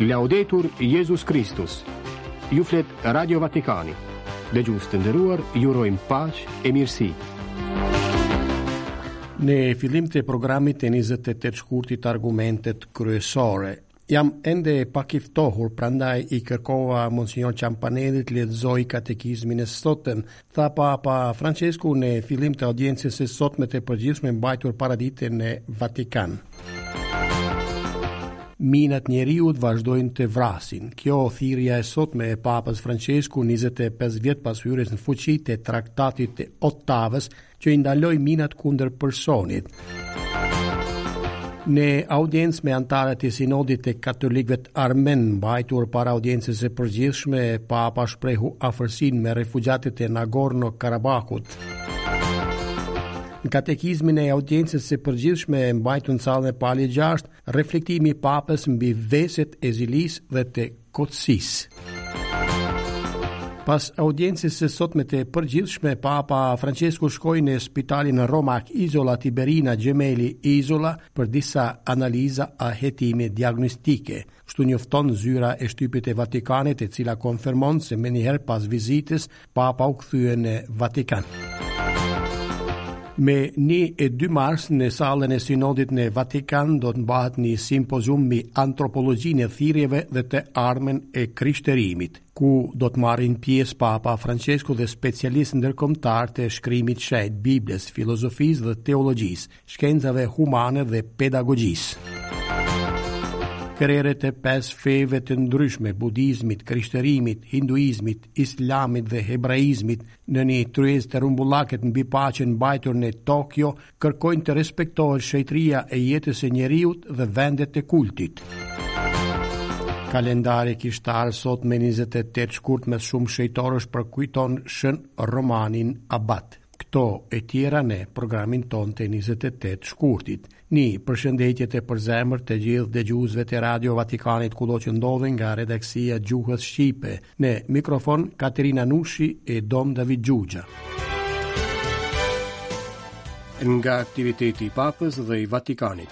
Laudetur Jezus Kristus Ju flet Radio Vatikani Dëgjues të nderuar, ju urojmë paqe e mirësi Në fillim të programit të 28 shkurtit argumentet kryesore Jam ende pak i ftohur, prandaj i kërkova Monsinjor Çampanelli të lexojë katekizmin e sotëm, tha Papa Francesku në fillim të audiencës së sotme të përgjithshme mbajtur paradite në Vatikan. Minat antinjeri vazhdojnë të vrasin. Kjo thirrja e sotme e Papës Francesku 25 vjet pas hyrjes në fuqi të traktatit të Ottavës që i ndalon minat kundër personit. Në audiencë me anëtarët e Sinodit të Katolikëve armenë, mbajtur para audiencës së përgjithshme, Papa shprehu afërsinë me refugjatët e Nagorno-Karabahut. Në katekizmin e audiencës së përgjithshme e mbajtur në sallën e Palit 6, Reflektimi i Papës mbi veset e Zilisë dhe të Kotësisë. Pas audiencës së sotme të përgjithshme, Papa Francesku shkoi në spitalin Romak Izola Tiberina Xhemeli Izola për disa analiza a hetime diagnostike. Kështu njofton zyra e shtypit e Vatikanit, e cila konfirmon se menjëherë pas vizitës Papa u kthye në Vatikan. Më 1 e 2 mars në sallën e Sinodit në Vatikan do të mbahet një simpozium mbi antropologjinë e thirrjeve dhe të ardhmen e krishterimit, ku do të marrin pjesë Papa Francesku dhe specialistë ndërkombëtarë të shkrimit shenjtë, Biblës, filozofisë dhe teologjisë. shkencave humane dhe pedagogjisë. Krerët e pesë feve të ndryshme, budizmit, krishterimit, hinduizmit, islamit dhe hebraizmit, në një tryezë të rrumbullakët mbi paqen mbajtur në Tokio, kërkojnë të respektohet shenjtëria e jetës së njeriut dhe vendet e kultit. Kalendari kishtar sot më 28 shkurt mes shumë shenjtorësh përkujton shën Romanin Abat. Këto e tjera në programin tonë të njëzet e tetë shkurtit. Një përshëndetje të përzemërt të gjithë dëgjuesve të Radio Vatikanit kudo që ndodhen nga redaksia e gjuhës shqipe. Në mikrofon Katerina Nushi e Dom David Xhuxha. nga aktiviteti i Papës dhe i Vatikanit.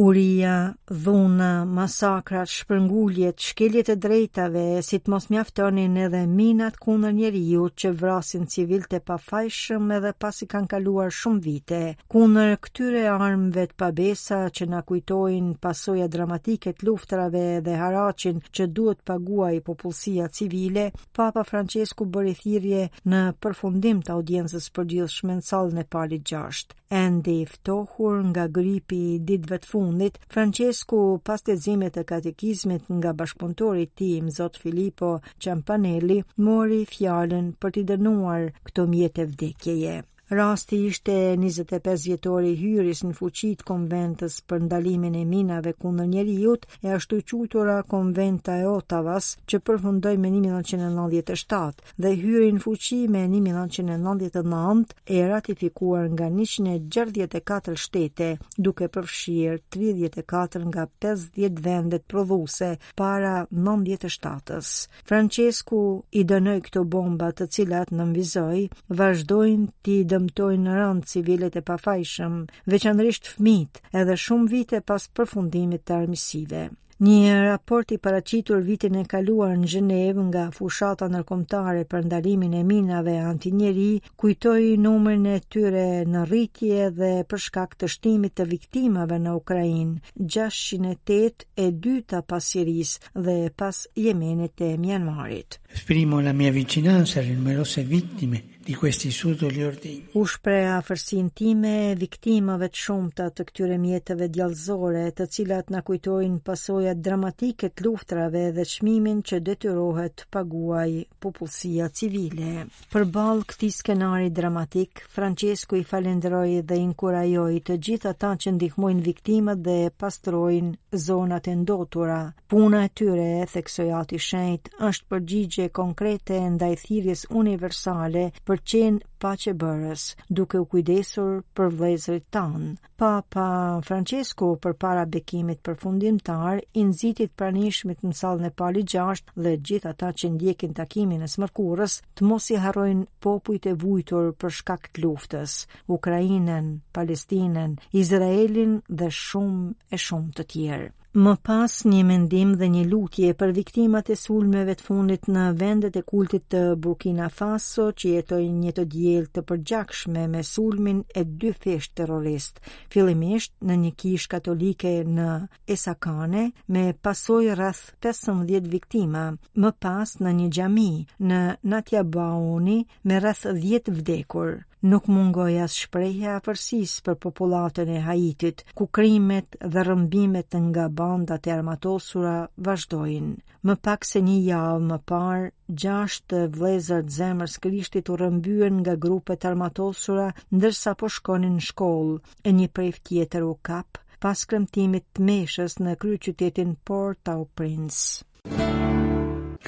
Uria, dhuna, masakrat, shpërnguljet, shkeljet e drejtave, si të mos mjaftonin edhe minat kundër njeriut që vrasin civilët e pafajshëm edhe pasi kanë kaluar shumë vite, kundër këtyre armëve të pabesa që na kujtojnë pasoja dramatike të luftrave dhe haraçin që duhet të paguajë popullsia civile, Papa Francesku bëri thirrje në përfundim të audiencës së përgjithshme në sallën e Palit të Gjashtë. Ende i ftohur nga gripi i ditëve të fundit, Francesku pas leximit të katekizmit nga bashkëpunëtori i tij, Zot Filippo Ciampanelli, mori fjalën për t'i dënuar këto mjete vdekjeje. Rasti ishte 25-vjetori i hyrjes në fuqi të konventës për ndalimin e minave kundër njeriut e ashtuquajtura konventa e Otavas që përfundoi më 1997. dhe hyri në fuqi më 1999, e ratifikuar nga 164 shtete, duke përfshirë 34 nga 50 vendet prodhuese para 97-s. Francesku i dënoi këto bomba të cilat nënvizoi, vazhdojnë t'i dëmtojnë rëndë civilët e pafajshëm, veçanërisht fëmijët, edhe shumë vite pas përfundimit të armiqësive. Një raport i paraqitur vitin e kaluar në Gjenevë nga Fushata Ndërkombëtare për Ndalimin e Minave Antinjeri kujtoi numrin e tyre në rritje dhe për shkak të shtimit të viktimave në Ukrainë, 608 e dyta pas Sirisë dhe pas Jemenit e Myanmarit. Esprimo la mia vicinanza alle numerose vittime di questi subdoli ordigni. U shpreh afërsinë time viktimave të shumta të këtyre mjeteve djallëzore, të cilat na kujtojnë pasojat dramatike të luftrave dhe çmimin që detyrohet të paguajë popullsia civile. Përballë këtij skenari dramatik, Francesku i falenderoi dhe i inkurajoi të gjithë ata që ndihmojnë viktimat dhe pastrojnë zonat e ndotura, Puna e tyre, theksoi Ati i Shenjtë, është përgjigje konkrete ndaj thirrjes universale për të qenë paqebërës, duke u kujdesur për vëllezërit tanë. Papa Francesku përpara bekimit përfundimtar i nxiti të pranishmit në sallën e Pali 6 dhe gjithë ata që ndjekin takimin e së mërkurës të mos i harrojnë popujt e vuajtur për shkak të luftës, Ukrainën, Palestinën, Izraelin dhe shumë e shumë të tjerë. Më pas një mendim dhe një lutje për viktimat e sulmeve të fundit në vendet e kultit të Burkina Faso që jetoi një të diel të përgjakshme me sulmin e dyfishtë terrorist, fillimisht në një kishë katolike në Essakane me pasojë rreth 15 viktima, më pas në një xhami në Natiabaoni me rreth 10 të vdekur. Nuk mungoi as shprehja e afërsisë për popullatën e Haitit, ku krimet dhe rrëmbimet nga bandat e armatosura vazhdojnë. Më pak se një javë më parë, gjashtë vëllezër të Zemrës së Krishtit u rrëmbyen nga grupe të armatosura ndërsa po shkonin në shkollë, e një prift tjetër u kap pas kremtimit të meshës në kryeqytetin Port-au-Prince.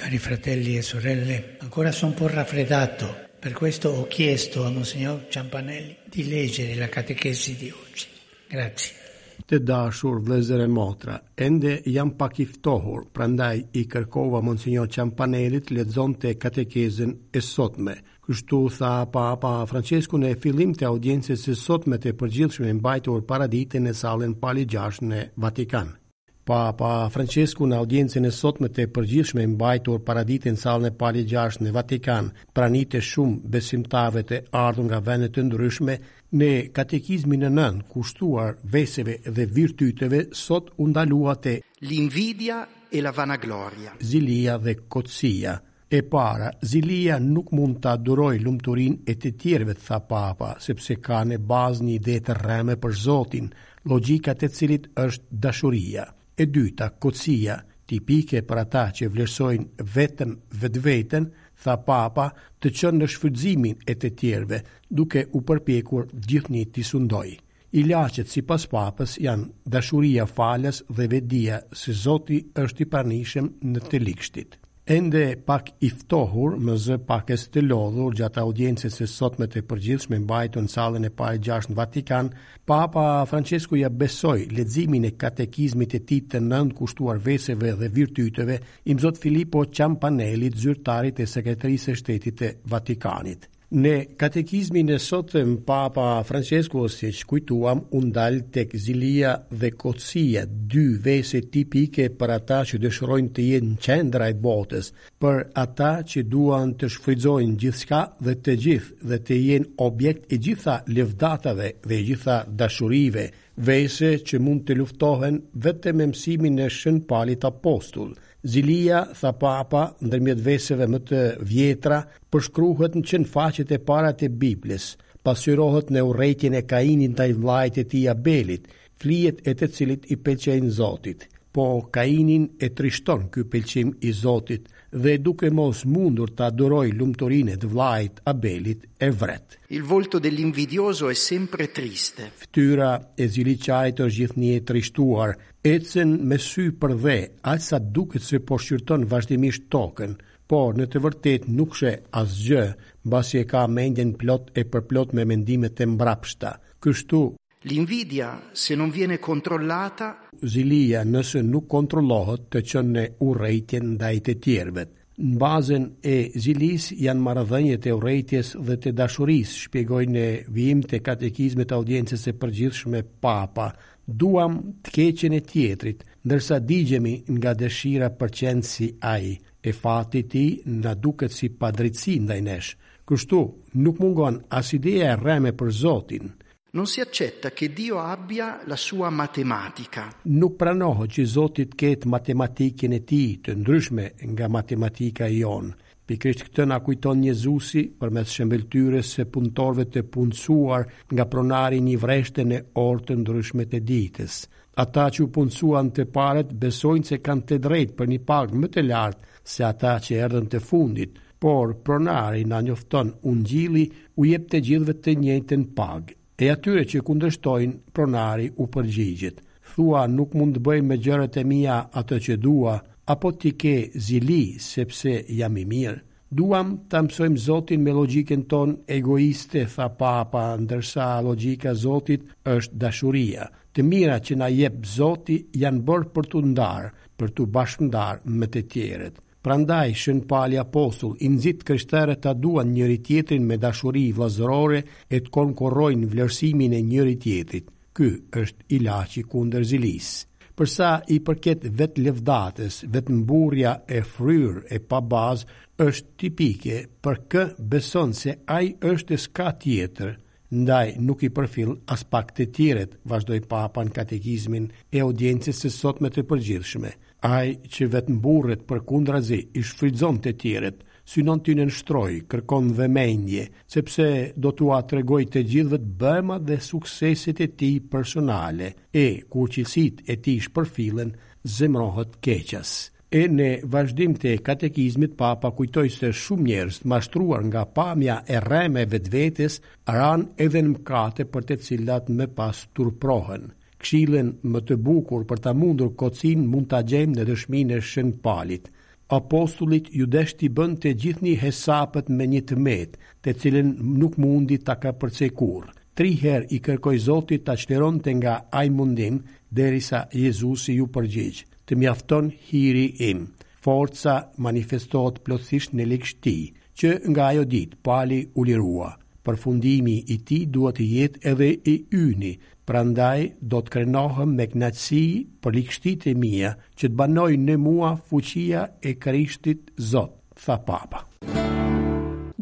Cari fratelli e sorelle, ancora sono un po' raffreddato, per questo ho chiesto a Monsignor Ciampanelli di leggere la catechesi di oggi. Grazie. Të dashur vëllezër e motra, ende jam pak i ftohur, prandaj i kërkova Monsignor Ciampanelli të lexonte katekezën e sotme. Kështu tha Papa Francesku në fillim të audiencës së sotme të përgjithshme mbajtur paradite në sallën Pali 6 në Vatikan. Papa Françesku në audiencën e sotme të përgjithshme mbajtur paradite në sallën e Pali 6 në Vatikan, pranë të shumë besimtarëve të ardhur nga vende të ndryshme, në katekizmin e nëntë kushtuar veseve dhe virtyteve sot u ndalua te L'invidia e la vanagloria. Zilia dhe kotësia. E para, zilia nuk mund ta durojë lumturinë e të tjerëve, tha Papa, sepse ka në bazë një ide të rreme për Zotin, logjika e të cilit është dashuria. E dyta, kotësia, tipike për ata që vlerësojnë vetëm vetveten, tha Papa, të çon në shfrytëzimin e të tjerëve, duke u përpjekur gjithnjë t'i sundojë. Ilaçet sipas Papës janë dashuria falas dhe vetëdija se Zoti është i pranishëm në të ligshtit. Ende pak i ftohur, me zë paksa të lodhur gjatë audiencës së sotme të përgjithshme mbajtur në sallën e Palit gjashtë në Vatikan, Papa Françesku ia besoi leximin e katekizmit të tij të nëntë kushtuar Veseve dhe Virtyteve, Imzot Filippo Ciampanelit, zyrtarit të Sekretarisë së Shtetit të Vatikanit. Në katekizmin e sotëm Papa Françesku siç kujtuam u ndal tek zilia dhe kotësia, dy vese tipike për ata që dëshirojnë të jenë qendra e botës, për ata që duan të shfrytëzojnë gjithçka dhe të gjithë dhe të jenë objekt i të gjitha lëvdatave dhe të gjitha dashurive, vese që mund të luftohen vetëm me mësimin e Shën Palit Apostull. Zilia, tha Papa, ndërmjet veseve më të vjetra përshkruhet që në faqet e para të Biblës, pasqyrohet në urrejtjen e Kainit ndaj vëllait të tij Abelit, flijet e të cilit i pëlqejnë Zotit. Po Kainin e trishton ky pëlqim i Zotit dhe duke mos mundur ta durojë lumturinë e të vëllait Abelit e vret. Il volto dell'invidioso è sempre triste. Fytyra e ziliqarit është gjithnjë e trishtuar, ecën me sy përdhe, aq sa duket se po shqyrton vazhdimisht tokën. Por në të vërtetë nuk sheh asgjë, mbasi e ka mendjen plot e përplot me mendime të mbrapshta. Kështu. L'invidia, se non viene controllata. Zilia, nëse nuk kontrollohet, të çon në urrejtje ndaj të tjerëve. Në bazën e zilisë janë marrëdhëniet e urrejtjes dhe të dashurisë, shpjegoi në vijim të Katekizmit të Audiencës së Përgjithshme Papa, Duam të keqen e tjetrit, ndërsa digjemi nga dëshira për qenë si ai, e fati i tij na duket si padrejtësi ndaj nesh. Kështu, nuk mungon as ideja e rreme për Zotin. Non si accetta che Dio abbia la sua matematica. Nuk pranohet që Zoti të ketë matematikën e tij të ndryshme nga matematika jonë. Pikërisht këtë na kujton Jezusi përmes shembëlltyrës së punëtorëve të punësuar nga pronari një vreshte në orë të ndryshme të ditës. Ata që u punësuan të parët besojnë se kanë të drejtë për një pagë më të lartë se ata që erdhën të fundit, por pronari na njofton ungjilli u jep të gjithëve të njëjtën pagë. E atyre që kundërshtojnë, pronari u përgjigjet, Thua nuk mund të bëj me gjërat e mia atë që dua, apo ti ke zili sepse jam i mirë? Duam ta mësojmë Zotin me logjikën tonë egoiste, tha Papa, ndërsa logjika e Zotit është dashuria. Të mirat që na jep Zoti janë bërë për t'u ndarë, për t'u bashkëndarë me të tjerët. Prandaj Shën Pali Apostull i nxit krishterët ta duan njëri-tjetrin me dashuri vllazërore e të konkurrojnë vlerësimin e njëri-tjetrit. Ky është ilaçi kundër zilisë. Për sa i përket vetlëvdatës, vetmburrja e fryrë e pabazë është tipike për kë beson se ai është e s'ka tjetër, Ndaj, nuk i përfill aspak të tjerët, vazhdoi Papa në katekizmin e audiencës së sotme të përgjithshme. Ai që vetëmburret, përkundrazi, i shfrytëzon të tjerët, synon t'i nënshtrojë, kërkon vëmendje, sepse do t'ua tregojë të gjithëve të bëmat dhe sukseset e tij personale, e, kur cilësitë e tij shpërfillen, zemërohet keqas. E në vazhdim të katekizmit Papa kujtoi se shumë njerëz të mashtruar nga pamja e rreme e vetvetes ranë edhe në mëkate për të cilat më pas turprohen. Këshillën më të bukur për ta mundur kotësinë mund ta gjejmë në dëshminë e Shën Palit. Apostullit iu desh t'i bënte gjithnjë hesapet me një të metë, të cilën nuk mundi ta kapërcejë kurrë. Tri herë i kërkoi Zotit ta çlironte nga ai mundim, derisa Jezusi iu përgjigj. Të mjafton hiri im. Forca manifestohet plotësisht në ligështi. Që nga ajo ditë, Pali u lirua. Përfundimi i tij duhet të jetë edhe i yni, prandaj do të krenohem me kënaqësi për ligështitë e mia, që të banojë në mua fuqia e Krishtit Zot. tha Papa.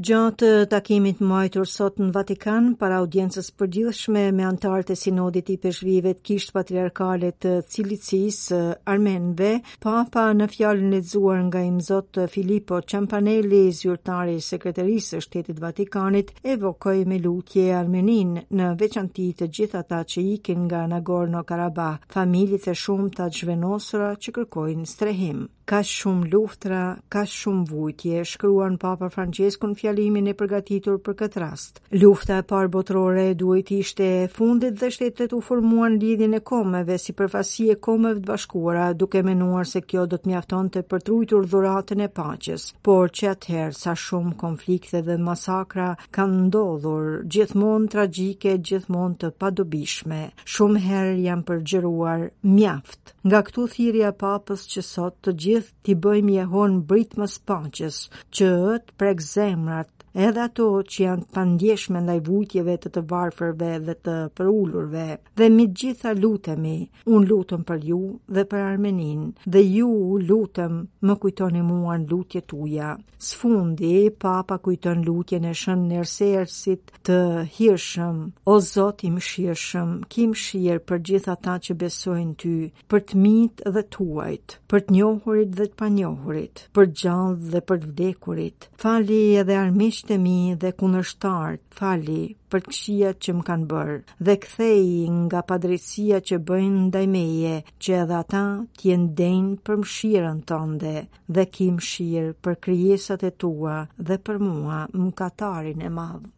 Gjatë takimit mbajtur sot në Vatikan, para audiencës së përgjithshme me anëtarët e sinodit të ipeshkvijve të Kishës patriarkale të Cilicisë së armenëve, papa në fjalën e lexuar nga imzot Filippo Ciampanelli, zyrtari i Sekretarisë së Shtetit të Vatikanit, evokoi me lutje Armeninë në veçanti të gjithë ata që ikin nga Nagorno-Karabah, familjet e shumta të zhvendosura që kërkojnë strehim. Kaq shumë luftëra, kaq shumë vuajtje, shkruan Papa Françesku në fjalimin e përgatitur për këtë rast. Lufta e parë botërore duhej të ishte e fundit dhe shtetet formuan lidhjen e kombeve si përfaqësi e kombeve të bashkuara, duke menduar se kjo do të mjaftonte për të ruajtur dhuratën e paqes. Por që atëherë sa shumë konflikte dhe masakra kanë ndodhur, gjithmonë tragjike, gjithmonë të padobishme. Shumë herë jam përgjëruar mjaft. Nga këtu thirrja e Papës që sot të gjithë t'i bëjmë jehonë britmës së paqes, që ajo të prekë zemrat, edhe ato që janë të pandjeshme ndaj vuajtjeve të të varfërve dhe të përulurve. Dhe mbi të gjitha lutemi, unë lutem për ju dhe për Armeninë, dhe ju lutem më kujtoni mua në lutjet tuaja. Së fundi, Papa kujton lutjen e Shën Nersesit të Hirshëm, O Zot i Mëshirshëm, ki mëshirë për të gjithë ata që besojnë në ty, për të mitë dhe të huajt, për të njohurit dhe të panjohurit, për të gjallët dhe për të vdekurit. Fali edhe armiqtë e mi dhe kundërshtarët, fali për të këqijat që më kanë bërë dhe ktheji nga padrejtësia që bëjnë ndaj meje, që edhe ata të jenë të denjë për mëshirën tënde. dhe ki mëshirë për krijesat e tua dhe për mua, mëkatarin e madh.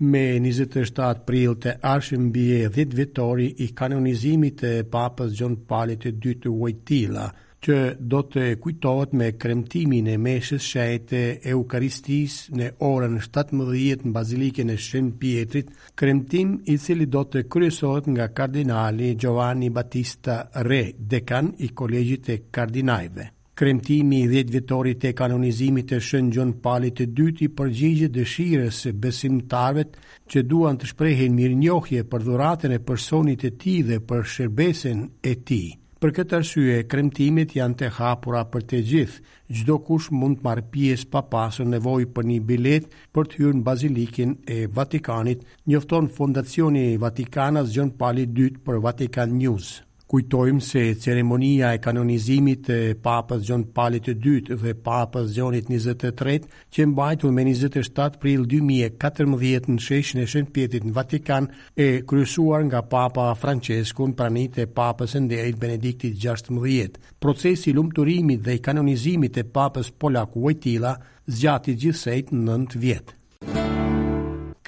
Me 27 prill të ardhshëm bie 10 vjetori i kanonizimit të Papës Gjon Palit të Dytë Wojtyla, që do të kujtohet me kremtimin e Meshës së Shenjtë të Eukaristisë në orën 17 në Bazilikën e Shën Pjetrit, kremtim i cili do të kryesohet nga kardinali Giovanni Battista Re, dekan i Kolegjit të Kardinajve. Kremtimi i dhjetë vjetorit të kanonizimit të Shën Gjon Palit të Dytë i përgjigjet dëshirës së besimtarëve që duan të shprehin mirënjohje për dhuratën e personit të tij dhe për shërbesën e tij. Për këtë arsye, kremtimet janë të hapura për të gjithë, Çdokush mund të marrë pjesë pa pasur nevojë për një biletë për të hyrë në Bazilikën e Vatikanit, njofton Fondacioni Vatikanas Gjon Pali i Dytë për Vatican News. Kujtojmë se ceremonia e kanonizimit të Papës Gjon Palit të Dytë dhe Papës Gjonit njëzet e tretë, qe mbajtur me njëzet e shtatë prill dy mijë e katërmbëdhjetë në sheshin e Shën Pjetrit në Vatikan, e kryesuar nga Papa Françesku në prani të Papës së Nderit Benediktit gjashtëmbëdhjetë, Procesi i lumturimit dhe i kanonizimit të Papës polak Wojtyla zgjati gjithsejt nëntë vjet.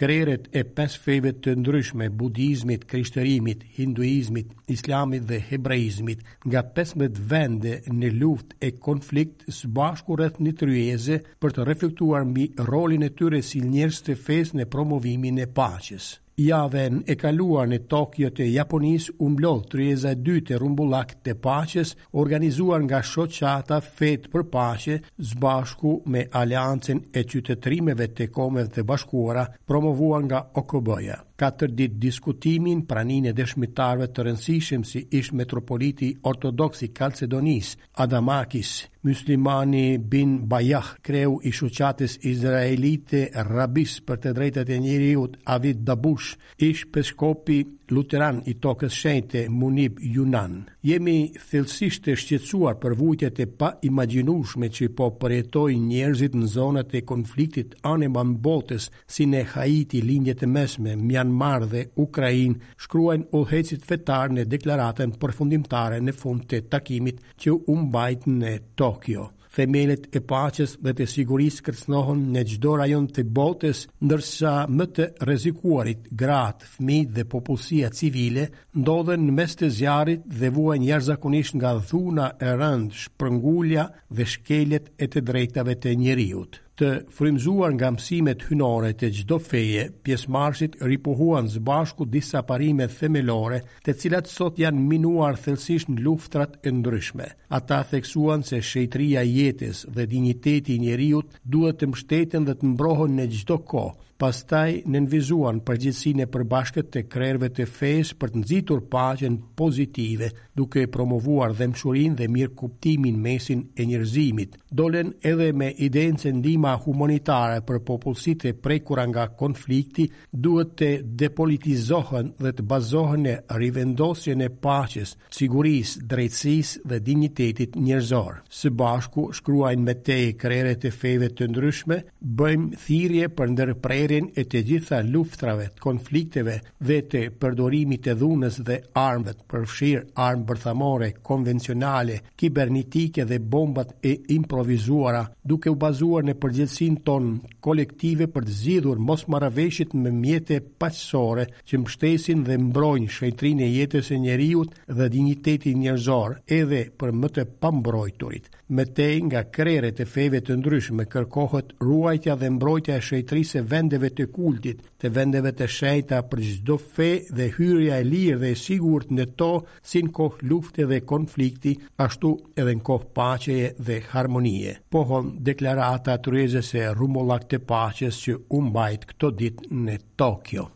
Krerët e pesë feve të ndryshme, budizmit, krishterimit, hinduizmit, islamit dhe hebraizmit, nga pesëmbëdhjetë vende në luftë e konflikt së bashku rreth një tryeze për të reflektuar mbi rolin e tyre si njerëz të fesë në promovimin e paqes. Javën e kaluar në Tokio të Japonisë u mblodh tryeza e dytë e Rrumbullakët e Paqes, organizuar nga Shoqata Fetë për Paqe së bashku me Aleancën e Qytetërimeve të Kombeve të Bashkuara, promovuar nga OKB-ja. Katër ditë diskutimi në praninë e dëshmitarëve të rëndësishëm si ish-metropoliti ortodoks i Kalcedonisë, Adamakis, myslimani Bin Bajah, kreu i shoqatës izraelite Rabbis për të Drejtat e Njeriut, Avi Dabush, ish-ipeshkvi luteran i Tokës së Shenjtë, Munib Junan. Jemi thellësisht të shqetësuar për vuajtjet e paimagjinueshme që po përjetojnë njerëzit në zonat e konfliktit anembanë botës, si në Haiti, Lindje të Mesme, Myanmar dhe Ukrainë, shkruajnë udhëheqësit fetarë në deklaratën përfundimtare në fund të takimit që u mbajt në Tokio. Themelet e paqes dhe të sigurisë kërcënohen në çdo rajon të botës, ndërsa më të rrezikuarit, gratë, fëmijët dhe popullsia civile, ndodhen në mes të zjarrit dhe vuajnë jashtëzakonisht nga dhuna e rëndë, shpërngulja dhe shkeljet e të drejtave të njeriut. Të frymëzuar nga mësimet hyjnore të çdo feje, pjesëmarrësit ripohuan së bashku disa parime themelore, të cilat sot janë minuar thellësisht në luftrat e ndryshme. Ata theksuan se shenjtëria e jetës dhe dinjiteti i njeriut duhet të mbështeten dhe të mbrohen në çdo kohë, pastaj nënvizuan përgjegjësinë e përbashkët të krerëve të fesë për të nxitur paqen pozitive, duke promovuar dhembshurinë dhe mirëkuptimin në mesin e njerëzimit. Dolën edhe me idenë se ndihma humanitare për popullsitë e prekura nga konflikti duhet të depolitizohen dhe të bazohen në rivendosjen e paqes, sigurisë, drejtësisë dhe dinjitetit njerëzor. Së bashku, shkruajnë më tej krerët e feve të ndryshme, bëjmë thirrje për ndërprerjen e të gjitha luftërave, të konflikteve dhe të përdorimit të dhunës dhe armëve, përfshirë armët bërthamore, konvencionale, kibernetike dhe bombat e improvizuara, duke u bazuar në përgjegjësinë tonë kolektive për të zgjidhur mosmarrëveshjet me mjete paqësore që mbështesin dhe mbrojnë shenjtërinë e jetës së njeriut dhe dinjitetin njerëzor edhe për më të pambrojturit. Më tej, nga krerët e feve të ndryshme kërkohet ruajtja dhe mbrojtja e shenjtërisë së vendeve të kultit, të vendeve të shenjta për çdo fe dhe hyrja e lirë dhe e sigurt në to si në kohë lufte dhe konflikti, ashtu edhe në kohë paqeje dhe harmonie, pohon deklarata e tryezës së rrumbullakët të paqes që u mbajt këto ditë në Tokio.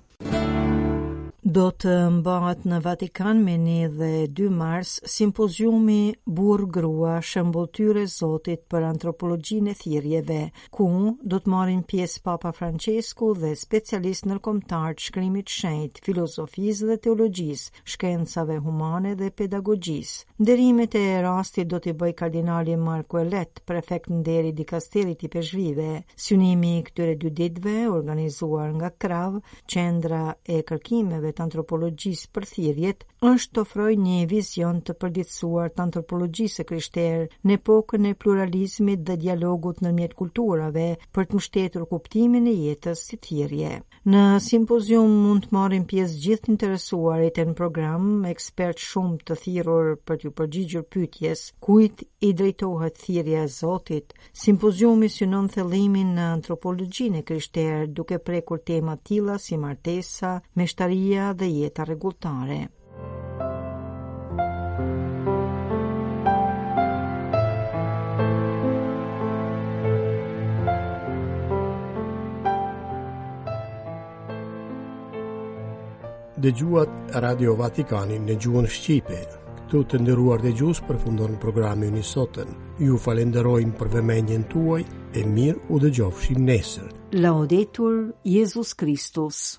Do të mbahet në Vatikan më 1 dhe 2 mars simpoziumi Burrë Grua shembulltyrë e Zotit për antropologjinë e thirrjeve, ku do të marrin pjesë Papa Françesku dhe specialistë ndërkombëtarë të shkrimit të shenjtë, filozofisë dhe teologjisë, shkencave humane dhe pedagogjisë. Nderimet e rastit do t'i bëjë kardinali Mark Uelet, prefekt nderi i dikasterit të ipeshkvijve. Synimi i këtyre dy ditëve, organizuar nga KRAV, Qendra e Kërkimeve të Antropologjisë për Thirrjet, është të ofrojë një vizion të përditësuar të antropologjisë së krishterë në epokën e pluralizmit dhe dialogut ndërmjet kulturave për të mbështetur kuptimin e jetës si thirrje. Në simpozium mund të marrin pjesë gjithë të interesuarit e në program ekspertë shumë të thirrur për t'iu përgjigjur pyetjes kujt i drejtohet thirrja e Zotit. Simpoziumi synon thellimin në antropologjinë e krishterë duke prekur tema të tilla si martesa, meshtaria dhe jeta rregulltare. dëgjuat Radio Vatikanin në gjuhën shqipe. Këtu të nderuar dëgjues përfundon programi ynë i sotëm. Ju falenderojmë për vëmendjen tuaj e mirudëgjofshim nesër. Laudetur Jezus Kristus.